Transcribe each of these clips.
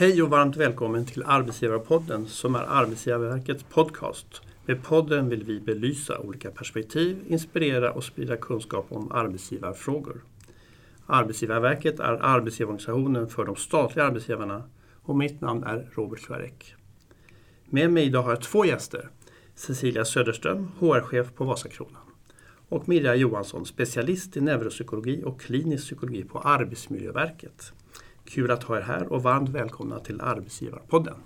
Hej och varmt välkommen till Arbetsgivarpodden som är Arbetsgivarverkets podcast. Med podden vill vi belysa olika perspektiv, inspirera och sprida kunskap om arbetsgivarfrågor. Arbetsgivarverket är arbetsgivarorganisationen för de statliga arbetsgivarna och mitt namn är Robert Klarek. Med mig idag har jag två gäster. Cecilia Söderström, HR-chef på Vasakronan och Mirja Johansson, specialist i neuropsykologi och klinisk psykologi på Arbetsmiljöverket. Kul att ha er här och varmt välkomna till Arbetsgivarpodden.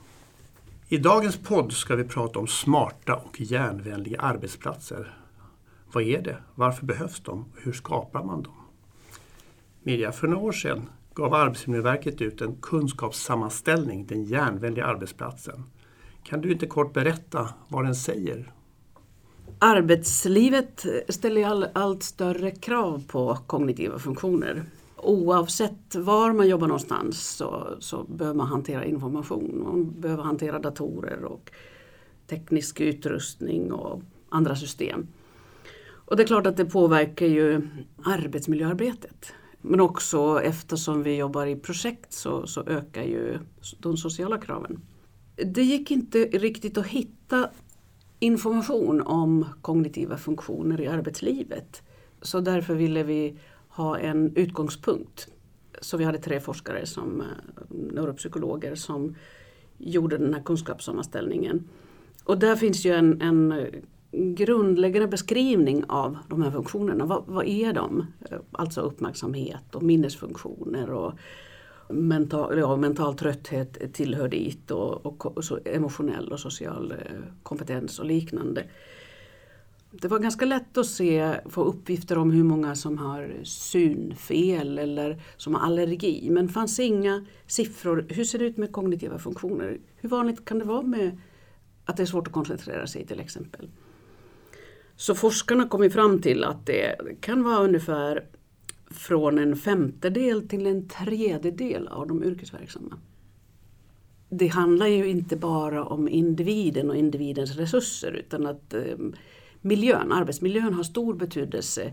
I dagens podd ska vi prata om smarta och järnvänliga arbetsplatser. Vad är det? Varför behövs de? Hur skapar man dem? Mirja, för några år sedan gav Arbetsmiljöverket ut en kunskapssammanställning, Den järnvänliga arbetsplatsen. Kan du inte kort berätta vad den säger? Arbetslivet ställer allt större krav på kognitiva funktioner oavsett var man jobbar någonstans så, så behöver man hantera information. Man behöver hantera datorer och teknisk utrustning och andra system. Och det är klart att det påverkar ju arbetsmiljöarbetet. Men också eftersom vi jobbar i projekt så, så ökar ju de sociala kraven. Det gick inte riktigt att hitta information om kognitiva funktioner i arbetslivet. Så därför ville vi ha en utgångspunkt. Så vi hade tre forskare, som eh, neuropsykologer, som gjorde den här kunskapssammanställningen. Och där finns ju en, en grundläggande beskrivning av de här funktionerna. Vad, vad, är de? Eh, alltså uppmärksamhet och minnesfunktioner och mental, ja, mental trötthet tillhör dit och, och, och emotionell och social eh, kompetens och liknande. Det var ganska lätt att se, få uppgifter om hur många som har synfel eller som har allergi. Men det fanns inga siffror. Hur ser det ut med kognitiva funktioner? Hur vanligt kan det vara med att det är svårt att koncentrera sig till exempel? Så forskarna kom fram till att det kan vara ungefär från en femtedel till en tredjedel av de yrkesverksamma. Det handlar ju inte bara om individen och individens resurser utan att eh, miljön, arbetsmiljön har stor betydelse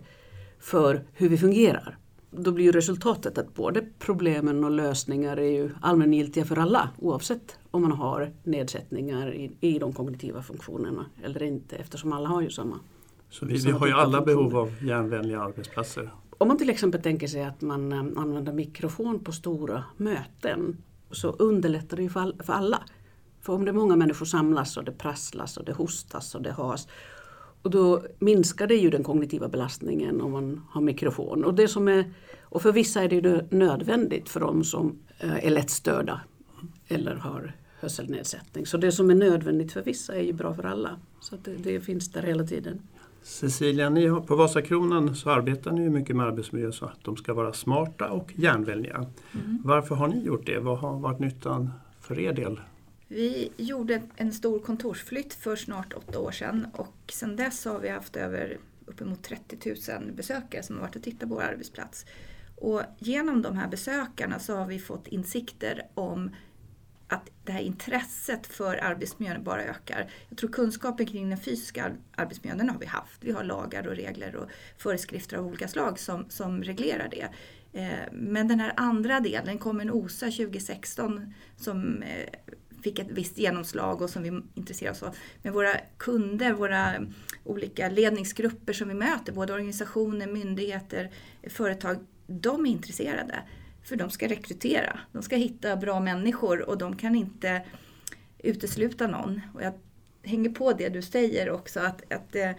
för hur vi fungerar. Då blir resultatet att både problemen och lösningar är ju allmängiltiga för alla oavsett om man har nedsättningar i, i de kognitiva funktionerna eller inte eftersom alla har ju samma. Så vi, vi har ju alla behov av järnvänliga arbetsplatser. Om man till exempel tänker sig att man eh, använder mikrofon på stora möten så underlättar det ju för alla. För om det är många människor samlas och det prasslas och det hostas och det has och då minskar det ju den kognitiva belastningen om man har mikrofon. Och, det som är, och för vissa är det ju nödvändigt för de som eh, är lättstörda eller har hörselnedsättning. Så det som är nödvändigt för vissa är ju bra för alla. Så det, det, finns där hela tiden. Cecilia, ni har, på Vasakronan så arbetar ni mycket med arbetsmiljö så att de ska vara smarta och järnvänliga. Mm. Varför har ni gjort det? Vad har varit nyttan för er del? Vi gjorde en stor kontorsflytt för snart åtta år sedan och sedan dess har vi haft över uppemot 30 000 besökare som har varit och tittat på vår arbetsplats. Och genom de här besökarna så har vi fått insikter om att det här intresset för arbetsmiljön bara ökar. Jag tror kunskapen kring den fysiska arbetsmiljön, den har vi haft. Vi har lagar och regler och föreskrifter av olika slag som, som reglerar det. Eh, men den här andra delen kom en OSA 2016 som eh, fick ett visst genomslag och som vi intresserar oss av. Men våra kunder, våra olika ledningsgrupper som vi möter, både organisationer, myndigheter, företag, de är intresserade. För de ska rekrytera, de ska hitta bra människor och de kan inte utesluta någon. Och jag hänger på det du säger också, att, att det,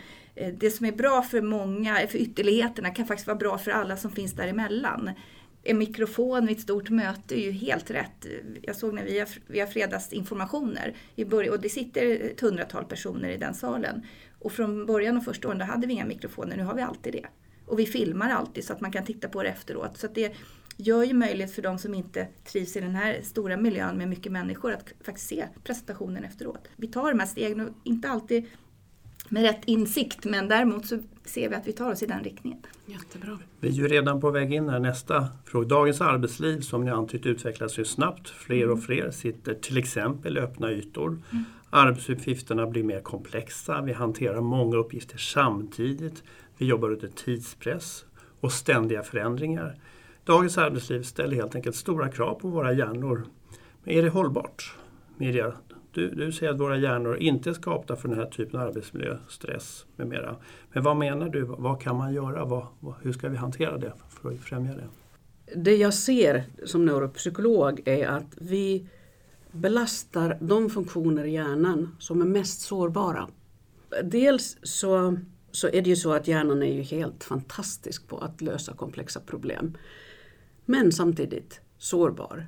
det som är bra för många, för ytterligheterna, kan faktiskt vara bra för alla som finns däremellan en mikrofon vid ett stort möte är ju helt rätt. Jag såg när vi har, vi har fredagsinformationer i början, och det sitter ett hundratal personer i den salen. Och från början och första åren då hade vi inga mikrofoner, nu har vi alltid det. Och vi filmar alltid så att man kan titta på det efteråt. Så det gör ju möjlighet för de som inte trivs i den här stora miljön med mycket människor att faktiskt se presentationen efteråt. Vi tar de här stegen och inte alltid med rätt insikt men däremot så ser vi att vi tar oss i den riktningen. Jättebra. Vi är ju redan på väg in här nästa fråga. Dagens arbetsliv som ni antytt utvecklas ju snabbt. Fler och mm. fler sitter till exempel i öppna ytor. Mm. Arbetsuppgifterna blir mer komplexa. Vi hanterar många uppgifter samtidigt. Vi jobbar under tidspress och ständiga förändringar. Dagens arbetsliv ställer helt enkelt stora krav på våra hjärnor. Men är det hållbart? Mirja, du, du säger att våra hjärnor inte är skapta för den här typen av arbetsmiljö, stress med mera. Men vad menar du? Vad kan man göra? Vad, vad, hur ska vi hantera det för att främja det? Det jag ser som neuropsykolog är att vi belastar de funktioner i hjärnan som är mest sårbara. Dels så, så är det ju så att hjärnan är ju helt fantastisk på att lösa komplexa problem. Men samtidigt sårbar.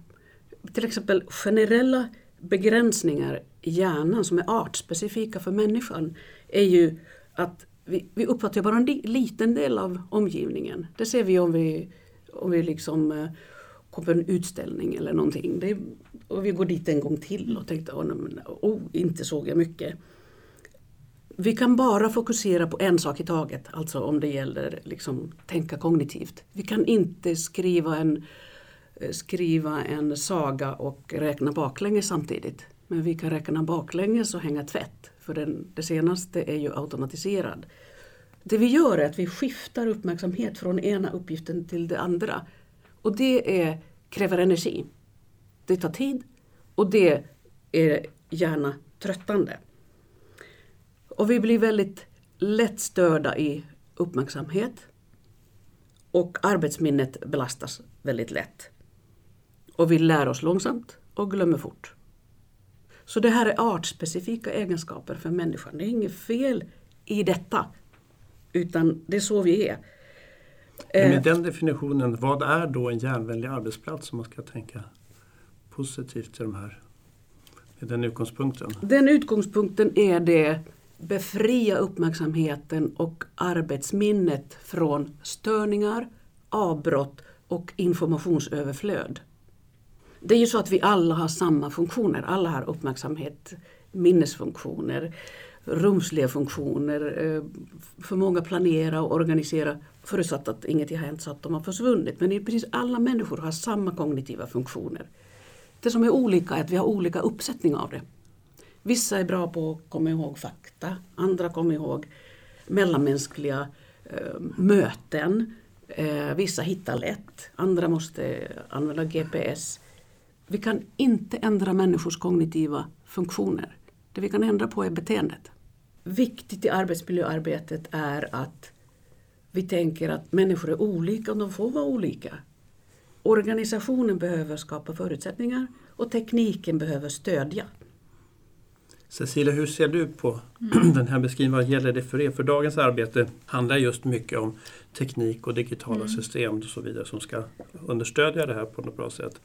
Till exempel generella begränsningar i hjärnan som är artspecifika för människan är ju att vi, vi uppfattar bara en liten del av omgivningen. Det ser vi om vi, om vi liksom kom kommer på en utställning eller någonting. Det, och vi går dit en gång till och tänkte, oh, men, oh, inte såg jag mycket. Vi kan bara fokusera på en sak i taget, alltså om det gäller liksom tänka kognitivt. Vi kan inte skriva en Eh, skriva en saga och räkna baklänges samtidigt. Men vi kan räkna baklänges och hänga tvätt, för den, det senaste är ju automatiserad. Det vi gör är att vi skiftar uppmärksamhet från ena uppgiften till det andra. Och det är, kräver energi. Det tar tid och det är gärna tröttande. Och vi blir väldigt lätt störda i uppmärksamhet och arbetsminnet belastas väldigt lätt. Och vi lär oss långsamt och glömmer fort. Så det här är artspecifika egenskaper för människan. Det är inget fel i detta. Utan det är så vi är. Men med den definitionen, vad är då en järnvänlig arbetsplats om man ska tänka positivt till de här, med den utgångspunkten? Den utgångspunkten är det befria uppmärksamheten och arbetsminnet från störningar, avbrott och informationsöverflöd. Det är ju så att vi alla har samma funktioner. Alla har uppmärksamhet, minnesfunktioner, rumsliga funktioner, eh, förmåga att planera och organisera förutsatt att inget har hänt så att de har försvunnit. Men precis alla människor har samma kognitiva funktioner. Det som är olika är att vi har olika uppsättning av det. Vissa är bra på att komma ihåg fakta, andra kommer ihåg mellanmänskliga eh, möten. Eh, vissa hittar lätt, andra måste använda GPS. Vi kan inte ändra människors kognitiva funktioner. Det vi kan ändra på är beteendet. Viktigt i arbetsmiljöarbetet är att vi tänker att människor är olika och de får vara olika. Organisationen behöver skapa förutsättningar och tekniken behöver stödja. Cecilia, hur ser du på mm. den här beskrivningen? Vad gäller det för er? För dagens arbete handlar just mycket om teknik och digitala mm. system och så vidare som ska understödja det här på något bra sätt.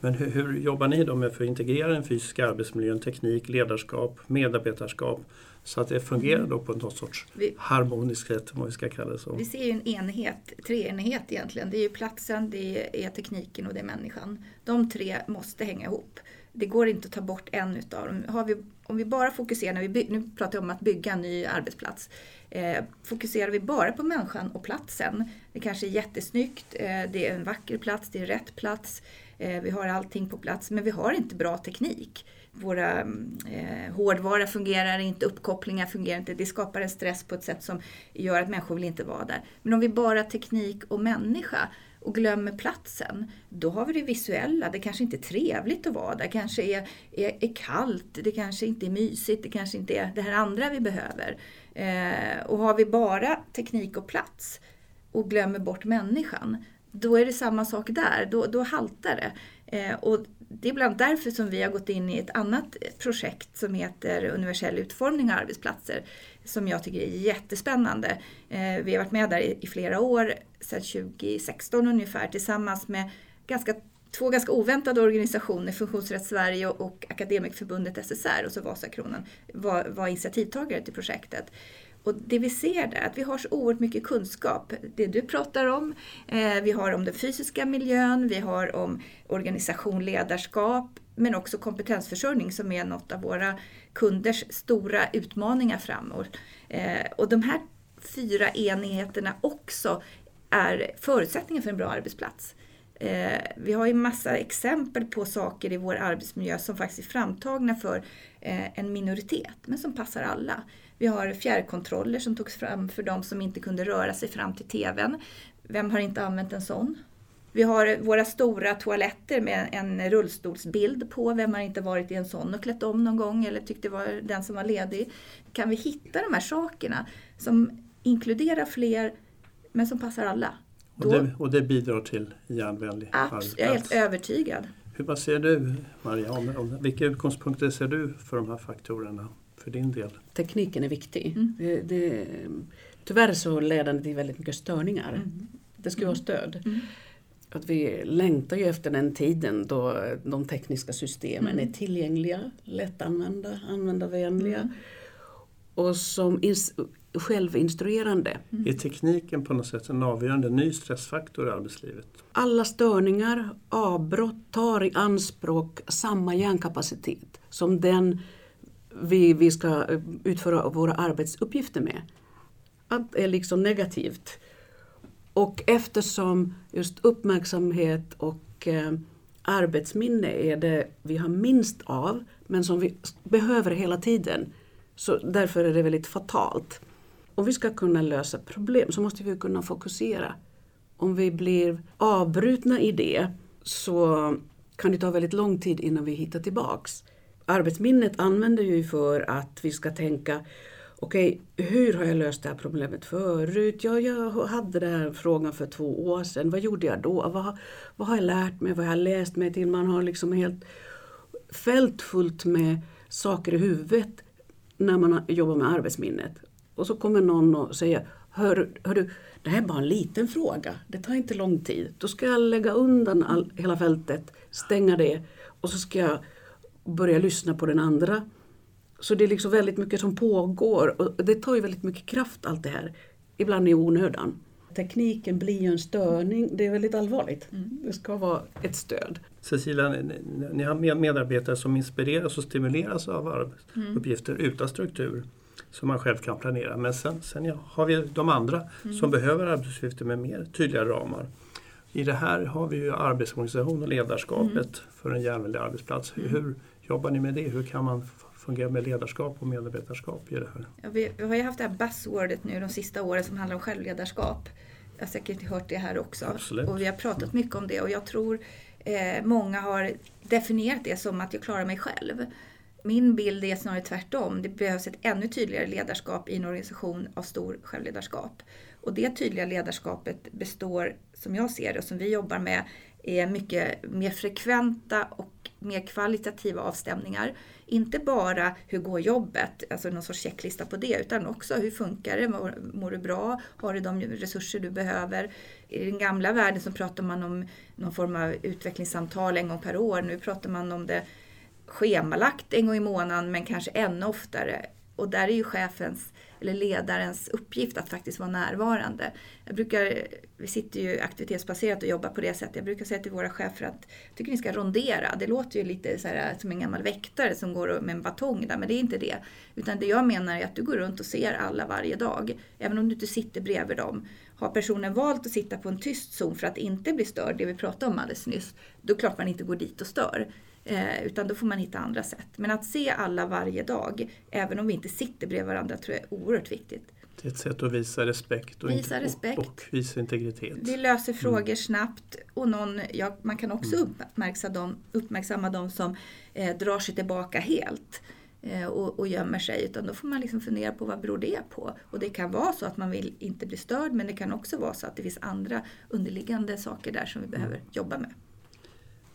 Men hur, hur, jobbar ni då med för att integrera den fysiska arbetsmiljön, teknik, ledarskap, medarbetarskap så att det fungerar då på något sorts vi, harmoniskt sätt, vad vi ska kalla det så. Vi ser ju en enhet, treenighet egentligen. Det är ju platsen, det är tekniken och det är människan. De tre måste hänga ihop. Det går inte att ta bort en utav dem. Vi, om vi bara fokuserar, när vi by, nu pratar jag om att bygga en ny arbetsplats. Eh, fokuserar vi bara på människan och platsen, det kanske är jättesnyggt, eh, det är en vacker plats, det är rätt plats, Eh, vi har allting på plats men vi har inte bra teknik. Våra eh, hårdvara fungerar inte, uppkopplingar fungerar inte. Det skapar en stress på ett sätt som gör att människor vill inte vara där. Men om vi bara har teknik och människa och glömmer platsen, då har vi det visuella. Det kanske inte är trevligt att vara där, det kanske är, är, är kallt, det kanske inte är mysigt, det kanske inte är det här andra vi behöver. Eh, och har vi bara teknik och plats och glömmer bort människan, då är det samma sak där, då, då haltar det. Eh, och det är bland därför som vi har gått in i ett annat projekt som heter universell utformning av arbetsplatser som jag tycker är jättespännande. Eh, vi har varit med där i, i flera år, sedan 2016 ungefär, tillsammans med ganska två ganska oväntade organisationer, Funktionsrätt Sverige och Akademikförbundet SSR och så Vasakronan var, var initiativtagare till projektet. Och det vi ser där, att vi har så oerhört mycket kunskap. Det du pratar om, eh, vi har om den fysiska miljön, vi har om organisation, ledarskap, men också kompetensförsörjning som är något av våra kunders stora utmaningar framåt. Eh, och de här fyra enheterna också är förutsättningar för en bra arbetsplats. Eh, vi har ju massa exempel på saker i vår arbetsmiljö som faktiskt är framtagna för eh, en minoritet, men som passar alla. Vi har fjärrkontroller som togs fram för de som inte kunde röra sig fram till TVn. Vem har inte använt en sån? Vi har våra stora toaletter med en rullstolsbild på. Vem har inte varit i en sån och klätt om någon gång eller tyckte det var den som var ledig? Kan vi hitta de här sakerna som inkluderar fler men som passar alla? Och det, och det bidrar till järnvänlig arbetsplats? Jag är helt övertygad. Hur, vad ser du Maria? Om, om, vilka utgångspunkter ser du för de här faktorerna för din del? Tekniken är viktig. Mm. Det, det, tyvärr så leder den till väldigt mycket störningar. Mm. Det ska mm. vara stöd. Mm. Att vi längtar ju efter den tiden då de tekniska systemen mm. är tillgängliga, lättanvända, användarvänliga mm. och som självinstruerande. Mm. Är tekniken på något sätt en avgörande ny stressfaktor i arbetslivet? Alla störningar, avbrott tar i anspråk samma hjärnkapacitet som den vi, vi ska eh, utföra våra arbetsuppgifter med. Allt är liksom negativt. Och eftersom just uppmärksamhet och eh, arbetsminne är det vi har minst av men som vi behöver hela tiden. Så därför är det väldigt fatalt. Om vi ska kunna lösa problem så måste vi kunna fokusera. Om vi blir avbrutna i det så kan det ta väldigt lång tid innan vi hittar tillbaks. Arbetsminnet använder vi för att vi ska tänka okej, hur har jag löst det här problemet förut? Ja, jag hade den här frågan för två år sedan. Vad gjorde jag då? Vad, vad har jag lärt mig? Vad har jag läst mig till? Man har liksom helt fält fullt med saker i huvudet när man jobbar med arbetsminnet. Och så kommer någon och säger Hör, hör du, det här är bara en liten fråga. Det tar inte lång tid. Då ska jag lägga undan all, hela fältet, stänga det och så ska jag börja lyssna på den andra. Så det är liksom väldigt mycket som pågår och det tar ju väldigt mycket kraft allt det här. Ibland i onödan. Tekniken blir ju en störning, det är väldigt allvarligt. Mm. Det ska vara ett stöd. Cecilia, ni har medarbetare som inspireras och stimuleras av arbetsuppgifter mm. utan struktur som man själv kan planera. Men sen, sen har vi de andra mm. som behöver arbetsuppgifter med mer tydliga ramar. I det här har vi ju arbetsorganisation och ledarskapet mm. för en järnväg arbetsplats. Hur, hur jobbar ni med det? Hur kan man fungera med ledarskap och medarbetarskap i det här? Ja, vi, vi, har ju haft det här buzzwordet nu de sista åren som handlar om självledarskap. Jag har säkert hört det här också. Absolut. Och vi har pratat mycket om det och jag tror eh, många har definierat det som att jag klarar mig själv. Min bild är snarare tvärtom. Det behövs ett ännu tydligare ledarskap i en organisation av stor självledarskap. Och det tydliga ledarskapet består, som jag ser det och som vi jobbar med, är mycket mer frekventa och mer kvalitativa avstämningar. Inte bara hur går jobbet, alltså någon sorts checklista på det, utan också hur funkar det? Mår, mår du bra? Har du de resurser du behöver? I den gamla världen så pratar man om någon form av utvecklingssamtal en gång per år. Nu pratar man om det schemalagt en gång i månaden men kanske ännu oftare. Och där är ju chefens eller ledarens uppgift att faktiskt vara närvarande. Jag brukar, vi sitter ju aktivitetsbaserat och jobbar på det sättet. Jag brukar säga till våra chefer att jag tycker ni ska rondera. Det låter ju lite så här, som en gammal väktare som går med en batong där, men det är inte det. Utan det jag menar är att du går runt och ser alla varje dag. Även om du inte sitter bredvid dem. Har personen valt att sitta på en tyst zon för att inte bli störd, det vi pratade om alldeles nyss, då är det klart man inte går dit och stör. Eh, utan då får man hitta andra sätt. Men att se alla varje dag, även om vi inte sitter bredvid varandra, tror jag är oerhört viktigt. Det är ett sätt att visa respekt och, visa respekt. och, och visa integritet. Vi löser mm. frågor mm. snabbt och någon, ja, man kan också mm. uppmärksamma de, uppmärksamma de som eh, drar sig tillbaka helt eh, och, och gömmer sig. Utan då får man liksom fundera på vad beror det på? Och det kan vara så att man vill inte bli störd men det kan också vara så att det finns andra underliggande saker där som vi behöver mm. jobba med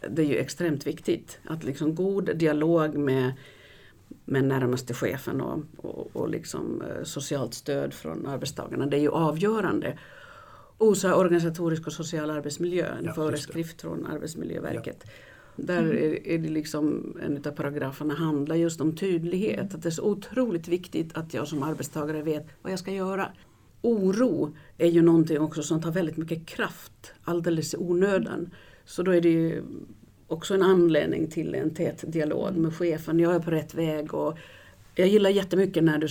det är ju extremt viktigt att liksom god dialog med, med närmaste chefen och, och, och liksom eh, socialt stöd från arbetstagarna. Det är ju avgörande. OSA, organisatorisk och social arbetsmiljö, en ja, föreskrift från Arbetsmiljöverket. Ja. Där mm. är, är det liksom, en av paragraferna handlar just om tydlighet. Mm. Att det är så otroligt viktigt att jag som arbetstagare vet vad jag ska göra. Oro är ju någonting också som tar väldigt mycket kraft alldeles i onödan. Så då är det ju också en anledning till en tät dialog med chefen. Jag är på rätt väg och jag gillar jättemycket när du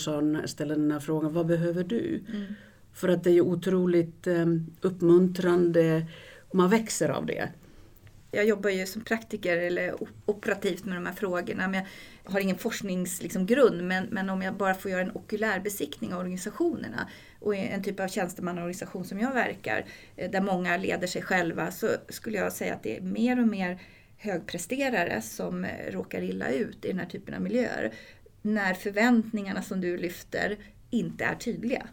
ställer den här frågan, vad behöver du? Mm. För att det är ju otroligt um, uppmuntrande och man växer av det. Jag jobbar ju som praktiker eller operativt med de här frågorna. Men jag har ingen forskningsgrund liksom, men, men om jag bara får göra en okulärbesiktning av organisationerna och i en typ av tjänstemannaorganisation som jag verkar, eh, där många leder sig själva, så skulle jag säga att det är mer och mer högpresterare som eh, råkar illa ut i den här typen av miljöer. När förväntningarna som du lyfter inte är tydliga.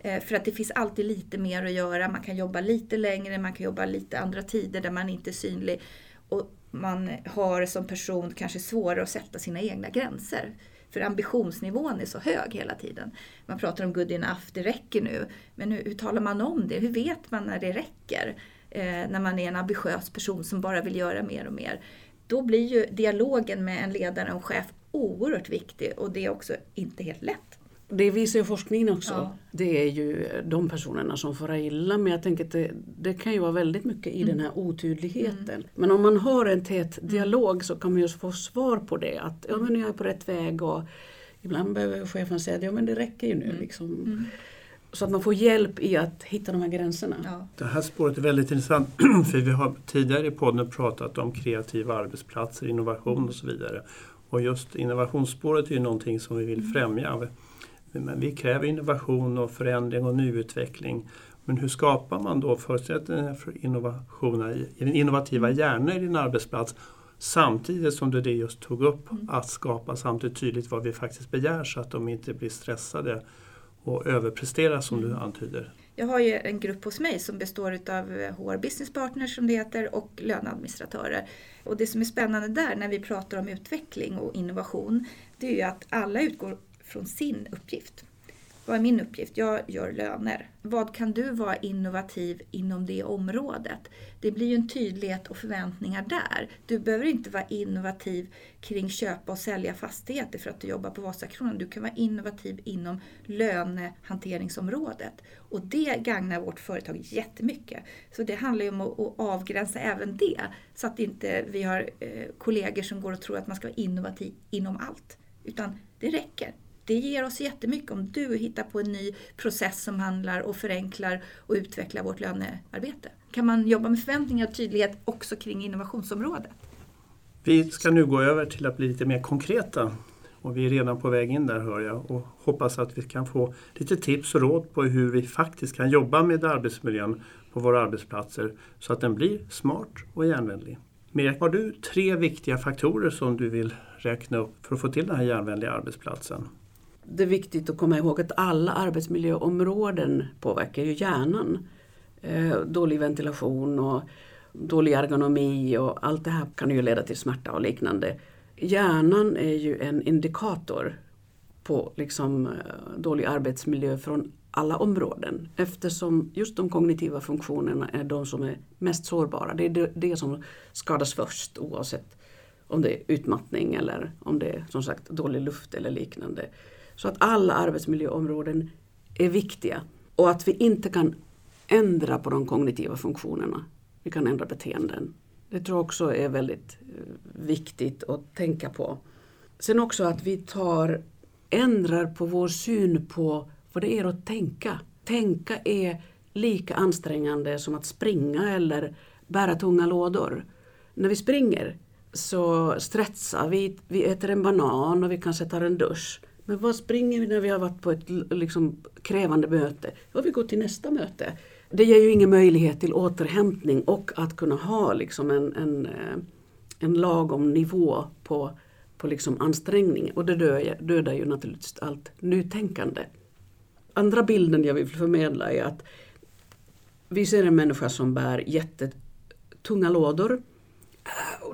Eh, för att det finns alltid lite mer att göra, man kan jobba lite längre, man kan jobba lite andra tider där man inte är synlig. Och man har som person kanske svårare att sätta sina egna gränser. För ambitionsnivån är så hög hela tiden. Man pratar om good enough, det räcker nu. Men hur, hur talar man om det? Hur vet man när det räcker? Eh, när man är en ambitiös person som bara vill göra mer och mer. Då blir ju dialogen med en ledare och en chef oerhört viktig och det är också inte helt lätt. Det visar ju forskningen också. Ja. Det är ju de personerna som får illa. Men jag tänker att det, det kan ju vara väldigt mycket i Mm. den här otydligheten. Men om man har en tät dialog så kan man ju få svar på det. Att ja, men jag är på rätt väg och ibland behöver chefen säga att ja, men det räcker ju nu. Mm. Liksom. Så att man får hjälp i att hitta de här gränserna. Ja. Det här spåret är väldigt intressant för vi har tidigare i podden pratat om kreativa arbetsplatser, innovation och så vidare. Och just innovationsspåret är ju någonting som vi vill främja. Men vi kräver innovation och förändring och nyutveckling. Men hur skapar man då förutsättningar för innovationer i innovativa hjärnan i din arbetsplats samtidigt som du det just tog upp, att skapa samtidigt tydligt vad vi faktiskt begär så att de inte blir stressade och överpresterar som du antyder. Jag har ju en grupp hos mig som består av HR Business Partners som det heter och löneadministratörer. Och det som är spännande där när vi pratar om utveckling och innovation det är ju att alla utgår från sin uppgift. Vad är min uppgift? Jag gör löner. Vad kan du vara innovativ inom det området? Det blir ju en tydlighet och förväntningar där. Du behöver inte vara innovativ kring köpa och sälja fastigheter för att du jobbar på Vasakronan. Du kan vara innovativ inom lönehanteringsområdet. Och det gagnar vårt företag jättemycket. Så det handlar ju om att, avgränsa även det. Så att inte vi har eh, kollegor som går och tror att man ska vara innovativ inom allt. Utan det räcker. Det ger oss jättemycket om du hittar på en ny process som handlar och förenklar och utvecklar vårt lönearbete. Kan man jobba med förväntningar och tydlighet också kring innovationsområdet? Vi ska nu gå över till att bli lite mer konkreta. Och vi är redan på väg in där hör jag och hoppas att vi kan få lite tips och råd på hur vi faktiskt kan jobba med arbetsmiljön på våra arbetsplatser så att den blir smart och järnvänlig. Mirja, har du tre viktiga faktorer som du vill räkna upp för att få till den här järnvänliga arbetsplatsen? Det är viktigt att komma ihåg att alla arbetsmiljöområden påverkar ju hjärnan. Eh, dålig ventilation och dålig ergonomi och allt det här kan ju leda till smärta och liknande. Hjärnan är ju en indikator på liksom, eh, dålig arbetsmiljö från alla områden eftersom just de kognitiva funktionerna är de som är mest sårbara. Det är det som skadas först oavsett om det är utmattning eller om det är som sagt dålig luft eller liknande. Så att alla arbetsmiljöområden är viktiga och att vi inte kan ändra på de kognitiva funktionerna. Vi kan ändra beteenden. Det tror jag också är väldigt eh, viktigt att tänka på. Sen också att vi tar, ändrar på vår syn på vad det är att tänka. Tänka är lika ansträngande som att springa eller bära tunga lådor. När vi springer så stressar vi, vi äter en banan och vi kanske tar en dusch. Men vad springer vi när vi har varit på ett liksom, krävande möte? Ja, vi går till nästa möte. Det ger ju ingen möjlighet till återhämtning och att kunna ha liksom en, en, eh, en lagom nivå på, på liksom ansträngning. Och det dödar, dödar ju naturligtvis allt nytänkande. Andra bilden jag vill förmedla är att vi ser en människa som bär jättetunga lådor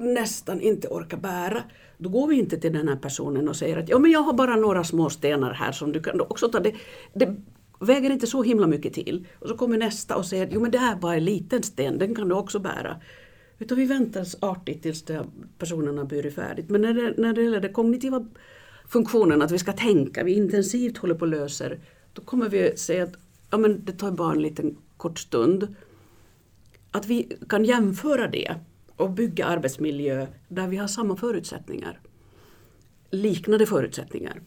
nästan inte orkar bära. Då går vi inte till den här personen och säger att ja, men jag har bara några små stenar här som du kan också ta. Det, det väger inte så himla mycket till. Och så kommer nästa och säger att jo, men det här är bara en liten sten, den kan du också bära. Utan vi väntar artigt tills personen har burit färdigt. Men när det, när det gäller den kognitiva funktionen, att vi ska tänka, vi intensivt håller på och löser, då kommer vi säga att ja, men det tar bara en liten kort stund. Att vi kan jämföra det och bygga arbetsmiljö där vi har samma förutsättningar. Liknande förutsättningar.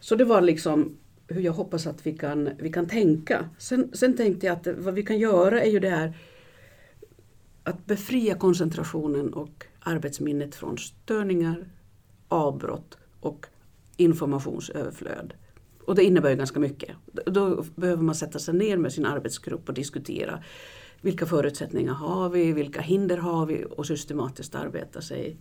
Så det var liksom hur jag hoppas att vi kan, vi kan tänka. Sen, sen tänkte jag att vad vi kan göra är ju det här att befria koncentrationen och arbetsminnet från störningar, avbrott och informationsöverflöd. Och det innebär ju ganska mycket. Då behöver man sätta sig ner med sin arbetsgrupp och diskutera vilka förutsättningar har vi, vilka hinder har vi och systematiskt arbeta sig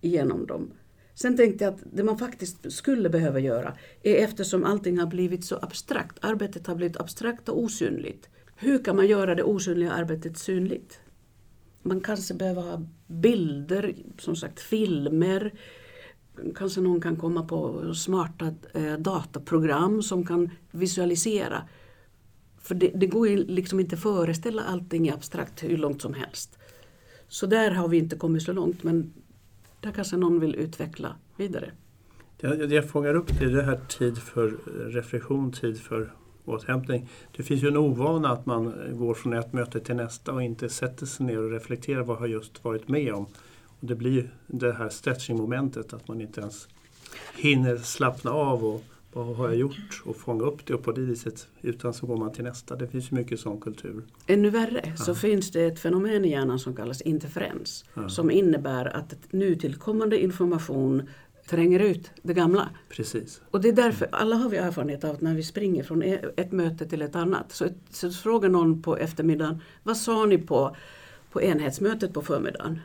igenom dem. Sen tänkte jag att det man faktiskt skulle behöva göra är eftersom allting har blivit så abstrakt, arbetet har blivit abstrakt och osynligt. Hur kan man göra det osynliga arbetet synligt? Man kanske behöver ha bilder, som sagt filmer. Kanske någon kan komma på smarta eh, dataprogram som kan visualisera. För det, det går ju liksom inte att föreställa allting i abstrakt hur långt som helst. Så där har vi inte kommit så långt men där kanske någon vill utveckla vidare. Det jag fångar upp det är det här tid för eh, reflektion, tid för återhämtning. Det finns ju en ovana att man går från ett möte till nästa och inte sätter sig ner och reflekterar vad har just varit med om. Och det blir det här stretching-momentet att man inte ens hinner slappna av och vad har jag gjort och fånga upp det och på det viset utan så går man till nästa. Det finns mycket sån kultur. Ännu värre ja. så finns det ett fenomen i hjärnan som kallas interferens ja. som innebär att nytillkommande information tränger ut det gamla. Precis. Och det är därför, alla har vi erfarenhet av att när vi springer från e- ett möte till ett annat så, så frågar någon på eftermiddagen, vad sa ni på, på enhetsmötet på förmiddagen?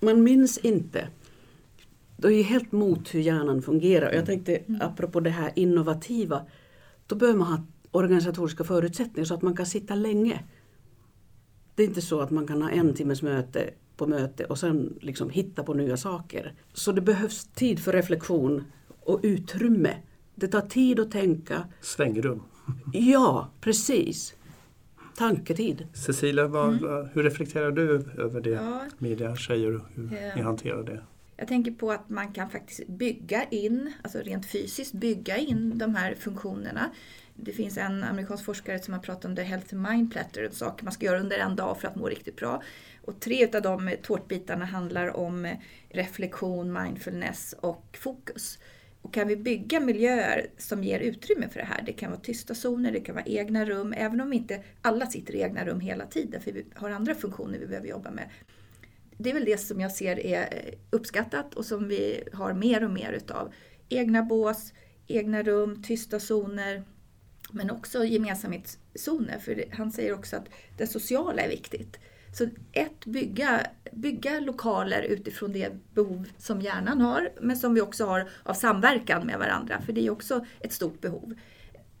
Man minns inte. Det är helt mot hur hjärnan fungerar. Jag tänkte mm. apropå det här innovativa, då behöver man ha organisatoriska förutsättningar så att man kan sitta länge. Det är inte så att man kan ha en timmes möte på möte och sen liksom hitta på nya saker. Så det behövs tid för reflektion och utrymme. Det tar tid att tänka. Svängrum. Ja, precis. Tanketid. Cecilia, vad, mm. hur reflekterar du över det ja. media säger och hur ja. ni hanterar det? Jag tänker på att man kan faktiskt bygga in, alltså rent fysiskt bygga in de här funktionerna. Det finns en amerikansk forskare som har pratat om the health mind platter, saker man ska göra under en dag för att må riktigt bra. Och tre av de tårtbitarna handlar om reflektion, mindfulness och fokus. Och kan vi bygga miljöer som ger utrymme för det här, det kan vara tysta zoner, det kan vara egna rum, även om inte alla sitter i egna rum hela tiden, för vi har andra funktioner vi behöver jobba med. Det är väl det som jag ser är eh, uppskattat och som vi har mer och mer utav. Egna bås, egna rum, tysta zoner, men också gemensamhetszoner. För han säger också att det sociala är viktigt. Så ett, bygga, bygga lokaler utifrån det behov som hjärnan har, men som vi också har av samverkan med varandra, för det är också ett stort behov.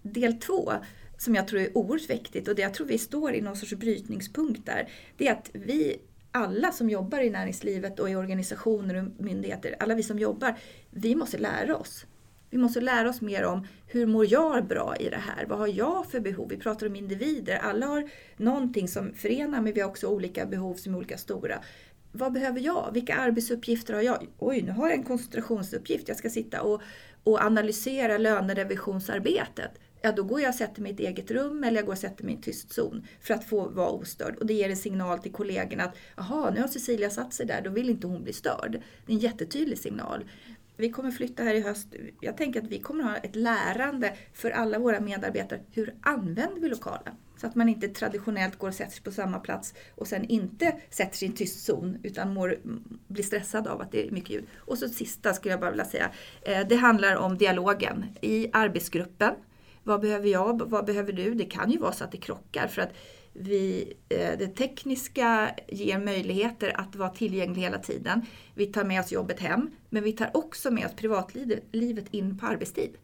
Del två, som jag tror är oerhört viktigt och det jag tror vi står i någon sorts brytningspunkt där, det är att vi alla som jobbar i näringslivet och i organisationer och myndigheter, alla vi som jobbar, vi måste lära oss. Vi måste lära oss mer om hur mår jag bra i det här? Vad har jag för behov? Vi pratar om individer. Alla har någonting som förenar men vi har också olika behov som är olika stora. Vad behöver jag? Vilka arbetsuppgifter har jag? Oj, nu har jag en koncentrationsuppgift. Jag ska sitta och, och analysera lönerevisionsarbetet. Ja, då går jag och sätter mig i ett eget rum eller jag går och sätter mig i en tyst zon för att få vara ostörd. Och det ger en signal till kollegorna att jaha, nu har Cecilia satt sig där, då vill inte hon bli störd. Det är en jättetydlig signal. Vi kommer flytta här i höst. Jag tänker att vi kommer ha ett lärande för alla våra medarbetare. Hur använder vi lokalen? Så att man inte traditionellt går och sätter sig på samma plats och sen inte sätter sig i en tyst zon utan mår, blir stressad av att det är mycket ljud. Och så sista skulle jag bara vilja säga. Eh, det handlar om dialogen i arbetsgruppen. Vad behöver jag? Vad behöver du? Det kan ju vara så att det krockar för att vi, eh, det tekniska ger möjligheter att vara tillgänglig hela tiden. Vi tar med oss jobbet hem, men vi tar också med oss privatlivet in på arbetstid.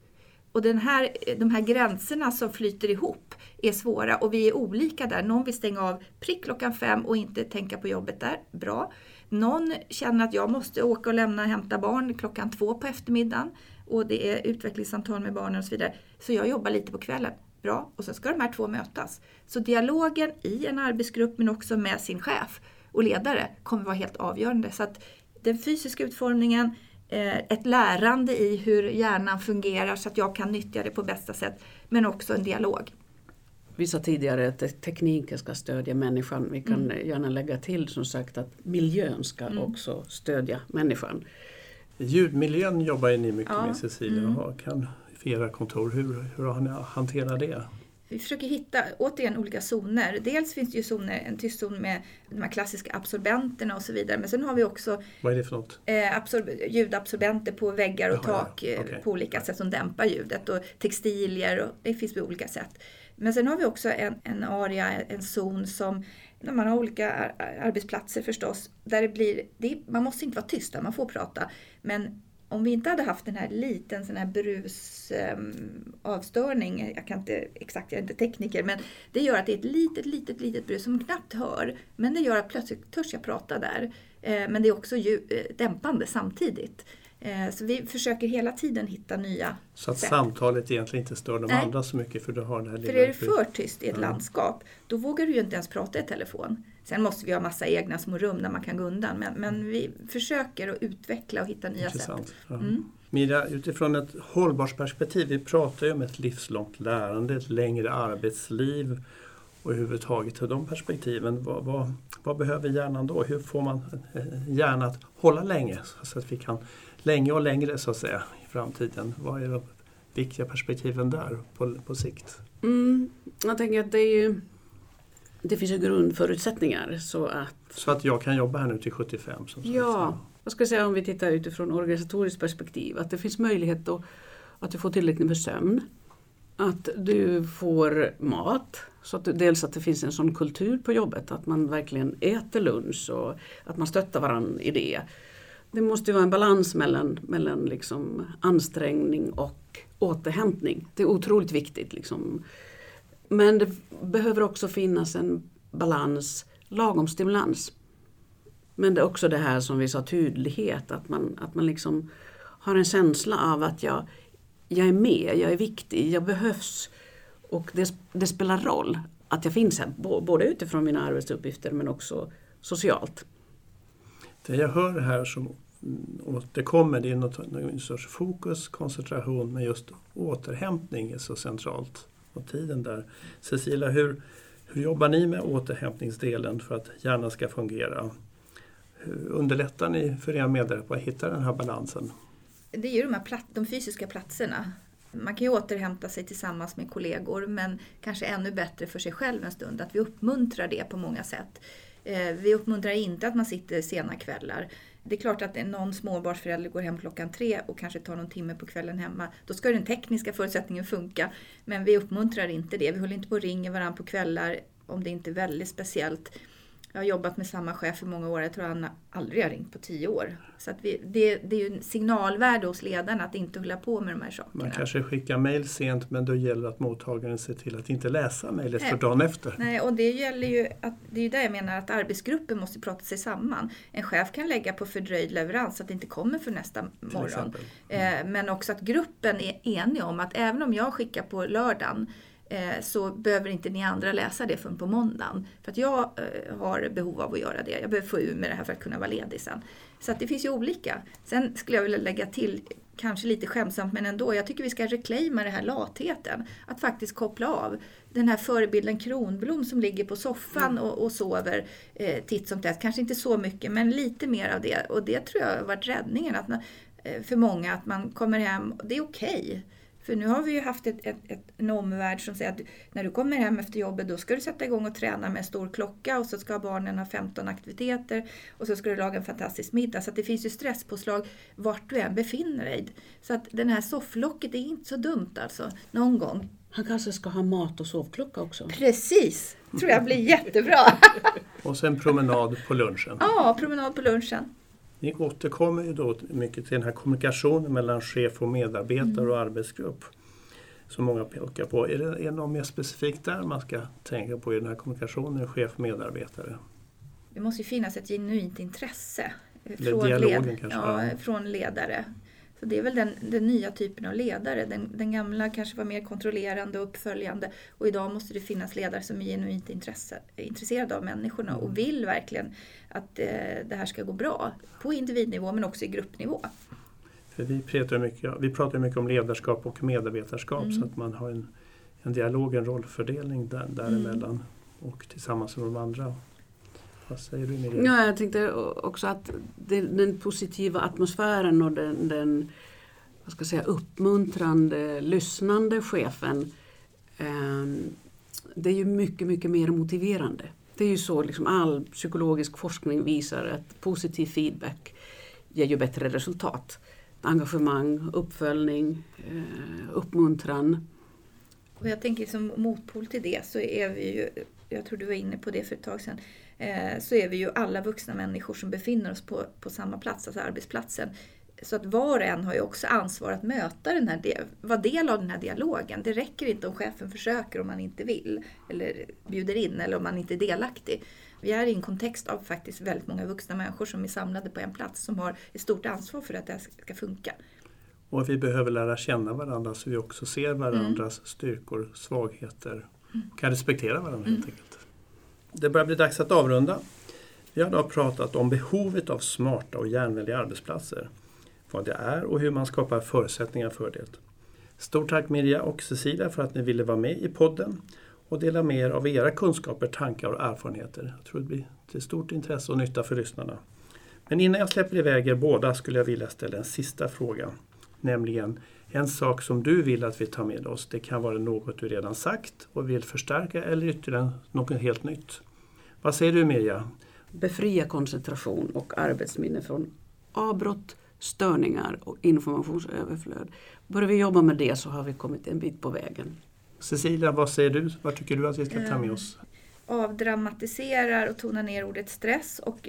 Och den här, de här gränserna som flyter ihop är svåra och vi är olika där. Någon vill stänga av prick klockan fem och inte tänka på jobbet där. Bra. Någon känner att jag måste åka och lämna och hämta barn klockan två på eftermiddagen och det är utvecklingssamtal med barnen och så vidare. Så jag jobbar lite på kvällen bra. Och så ska de här två mötas. Så dialogen i en arbetsgrupp men också med sin chef och ledare kommer vara helt avgörande. Så att den fysiska utformningen, eh, ett lärande i hur hjärnan fungerar så att jag kan nyttja det på bästa sätt. Men också en dialog. Vi sa tidigare att tekniken ska stödja människan. Vi kan mm. gärna lägga till som sagt att miljön ska mm. också stödja människan. Ljudmiljön jobbar ni mycket ja. med Cecilia. Mm. Kan för era kontor. Hur, hur har ni hanterat det? vi försöker hitta, återigen, olika zoner. Dels finns det ju zoner, en tyst zon med de här klassiska absorbenterna och så vidare. Men sen har vi också Vad är det för något? eh, absor- ljudabsorbenter på väggar och Jaha, ja. tak eh, Okej. på olika sätt som dämpar ljudet. Och textilier, och det finns på olika sätt. Men sen har vi också en, en area, en zon som när man har olika ar- arbetsplatser förstås, där det blir, det, man måste inte vara tyst man får prata. Men om vi inte hade haft den här liten sån här brusavstörning, ehm, avstörning, jag kan inte exakt, jag är inte tekniker, men det gör att det är ett litet, litet, litet brus som knappt hör. Men det gör att plötsligt törs jag prata där. Eh, Men det är också ju, eh, dämpande samtidigt. Eh, Så vi försöker hela tiden hitta nya Så att sätt. samtalet egentligen inte stör de Nej. andra så mycket för du har det här För är det för tyst i ett Ja. landskap, då vågar du ju inte ens prata i telefon. Sen måste vi ha massa egna små rum där man kan gå undan, men, men vi försöker att utveckla och hitta nya Intressant. sätt. Ja. Mm. Mira, utifrån ett hållbarhetsperspektiv, vi pratar ju om ett livslångt lärande, ett längre arbetsliv och överhuvudtaget till de perspektiven. Vad, vad, vad behöver hjärnan då? Hur får man eh, hjärnan att hålla länge så att vi kan länge och längre så att säga i framtiden? Vad är de viktiga perspektiven där på, på sikt? Mm, jag tänker att det är ju det finns ju grundförutsättningar så att Så att jag kan jobba här nu till 75 som. Ja, jag säga om vi tittar utifrån organisatoriskt perspektiv. Att det finns möjlighet då att du får tillräckligt med sömn. Att du får mat. Så att du, dels att det finns en sån kultur på jobbet att man verkligen äter lunch och att man stöttar varandra i det. Det måste ju vara en balans mellan, mellan liksom ansträngning och återhämtning. Det är otroligt viktigt. Liksom. Men det behöver också finnas en balans, lagom stimulans. Men det är också det här som vi sa, tydlighet. Att man, att man liksom har en känsla av att jag, jag är med, jag är viktig, jag behövs. Och det, det spelar roll att jag finns här, både utifrån mina arbetsuppgifter men också socialt. Det jag hör här som Mm, återkommer det är något, någon sorts fokus, koncentration men just återhämtning är så centralt. Och tiden där. Cecilia, hur, hur jobbar ni med återhämtningsdelen för att hjärnan ska fungera? Hur underlättar ni för era medarbetare att hitta den här balansen? Det är ju de här plat de fysiska platserna. Man kan ju återhämta sig tillsammans med kollegor men kanske ännu bättre för sig själv en stund. Att vi uppmuntrar det på många sätt. Eh, vi uppmuntrar inte att man sitter sena kvällar. Det är klart att någon småbarnsförälder går hem klockan tre och kanske tar någon timme på kvällen hemma. Då ska den tekniska förutsättningen funka. Men vi uppmuntrar inte det. Vi håller inte på och ringer varandra på kvällar om det inte är väldigt speciellt. Jag har jobbat med samma chef i många år. Jag tror han aldrig har ringt på tio år. Så att vi, det, det är ju en signalvärde hos ledarna att inte hålla på med de här sakerna. Man kanske skickar mejl sent men då gäller det att mottagaren ser till att inte läsa mejlet för dagen efter. Nej, och det gäller ju att, det är ju där jag menar att arbetsgruppen måste prata sig samman. En chef kan lägga på fördröjd leverans så att det inte kommer för nästa morgon. Eh, Men också att gruppen är enig om att även om jag skickar på lördagen så behöver inte ni andra läsa det förrän på måndagen. För att jag eh, har behov av att göra det. Jag behöver få ur med det här för att kunna vara ledig sen. Så att det finns ju olika. Sen skulle jag vilja lägga till, kanske lite skämtsamt men ändå, jag tycker vi ska reclaima den här latheten. Att faktiskt koppla av. Den här förebilden Kronblom som ligger på soffan och, och sover eh, titt som tätt. Kanske inte så mycket men lite mer av det. Och det tror jag har varit räddningen att, eh, för många. Att man kommer hem, det är okej. För nu har vi ju haft ett, ett, ett, en omvärld som säger att när du kommer hem efter jobbet då ska du sätta igång och träna med en stor klocka och så ska barnen ha 15 aktiviteter och så ska du laga en fantastisk middag. Så att det finns ju stresspåslag vart du än befinner dig. Så att den här sofflocket är inte så dumt alltså, någon gång. Han kanske ska ha mat och sovklocka också. Precis, tror jag blir jättebra. Och sen promenad på lunchen. Ja, promenad på lunchen. Ni återkommer ju då mycket till den här kommunikationen mellan chef och medarbetare och arbetsgrupp. Som många pekar på. Är det, är det något mer specifikt där man ska tänka på i den här kommunikationen chef-medarbetare? Det måste ju finnas ett genuint intresse eh, från, led, ja. från ledare. Så det är väl den, den nya typen av ledare. Den, den gamla kanske var mer kontrollerande och uppföljande. Och idag måste det finnas ledare som är genuint intresse, intresserade av människorna Mm. och vill verkligen att eh, det här ska gå bra. På individnivå men också i gruppnivå. För vi pratar mycket, vi pratar mycket om ledarskap och medarbetarskap Mm. så att man har en, en dialog, en rollfördelning där, däremellan och tillsammans med de andra. Vad säger du Miriam? Ja, jag tänkte också att den, den positiva atmosfären och den, den vad ska jag säga, uppmuntrande, lyssnande chefen Ehm, det är ju mycket, mycket mer motiverande. Det är ju så liksom all psykologisk forskning visar att positiv feedback ger ju bättre resultat. Engagemang, uppföljning, eh, uppmuntran. Och jag tänker som motpol till det så är vi ju, jag tror du var inne på det för ett tag sedan, eh, så är vi ju alla vuxna människor som befinner oss på, på samma plats, alltså arbetsplatsen. Så att var och en har ju också ansvar att möta den här, vara del av den här dialogen. Det räcker inte om chefen försöker om man inte vill eller bjuder in eller om man inte är delaktig. Vi är i en kontext av faktiskt väldigt många vuxna människor som är samlade på en plats som har ett stort ansvar för att det här ska funka. Och vi behöver lära känna varandra så vi också ser varandras mm. styrkor, svagheter mm. kan respektera varandra mm. helt enkelt. Det börjar bli dags att avrunda. Vi har idag pratat om behovet av smarta och järnvänliga arbetsplatser vad det är och hur man skapar förutsättningar för det. Stort tack Mirja och Cecilia för att ni ville vara med i podden och dela med er av era kunskaper, tankar och erfarenheter. Jag tror det blir till stort intresse och nytta för lyssnarna. Men innan jag släpper iväg er båda skulle jag vilja ställa en sista fråga. Nämligen en sak som du vill att vi tar med oss. Det kan vara något du redan sagt och vill förstärka eller ytterligare något helt nytt. Vad säger du Mirja? Befria koncentration och arbetsminne från avbrott, störningar och informationsöverflöd. Börjar vi jobba med det så har vi kommit en bit på vägen. Cecilia, vad säger du? Vad tycker du att vi ska ta med oss? Eh, avdramatiserar och tonar ner ordet stress och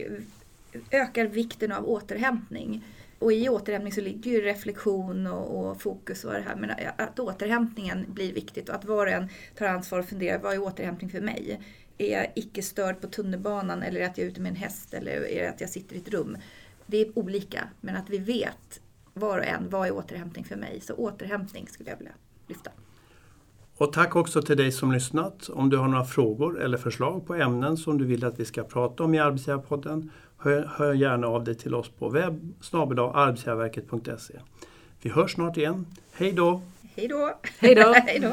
ökar vikten av återhämtning. Och i återhämtning så ligger ju reflektion och, och fokus och det här. Men att återhämtningen blir viktigt och att var och en tar ansvar och funderar, vad är återhämtning för mig? Är jag icke störd på tunnelbanan eller är att jag är ute med en häst eller är det att jag sitter i ett rum? det är olika, men att vi vet var och en, vad är återhämtning för mig? Så återhämtning skulle jag vilja lyfta. Och tack också till dig som lyssnat. Om du har några frågor eller förslag på ämnen som du vill att vi ska prata om i Arbetsgivarpodden, hör, hör gärna av dig till oss på webb. Vi hörs snart igen. Hej då! Hej då! Hej då! Hej då!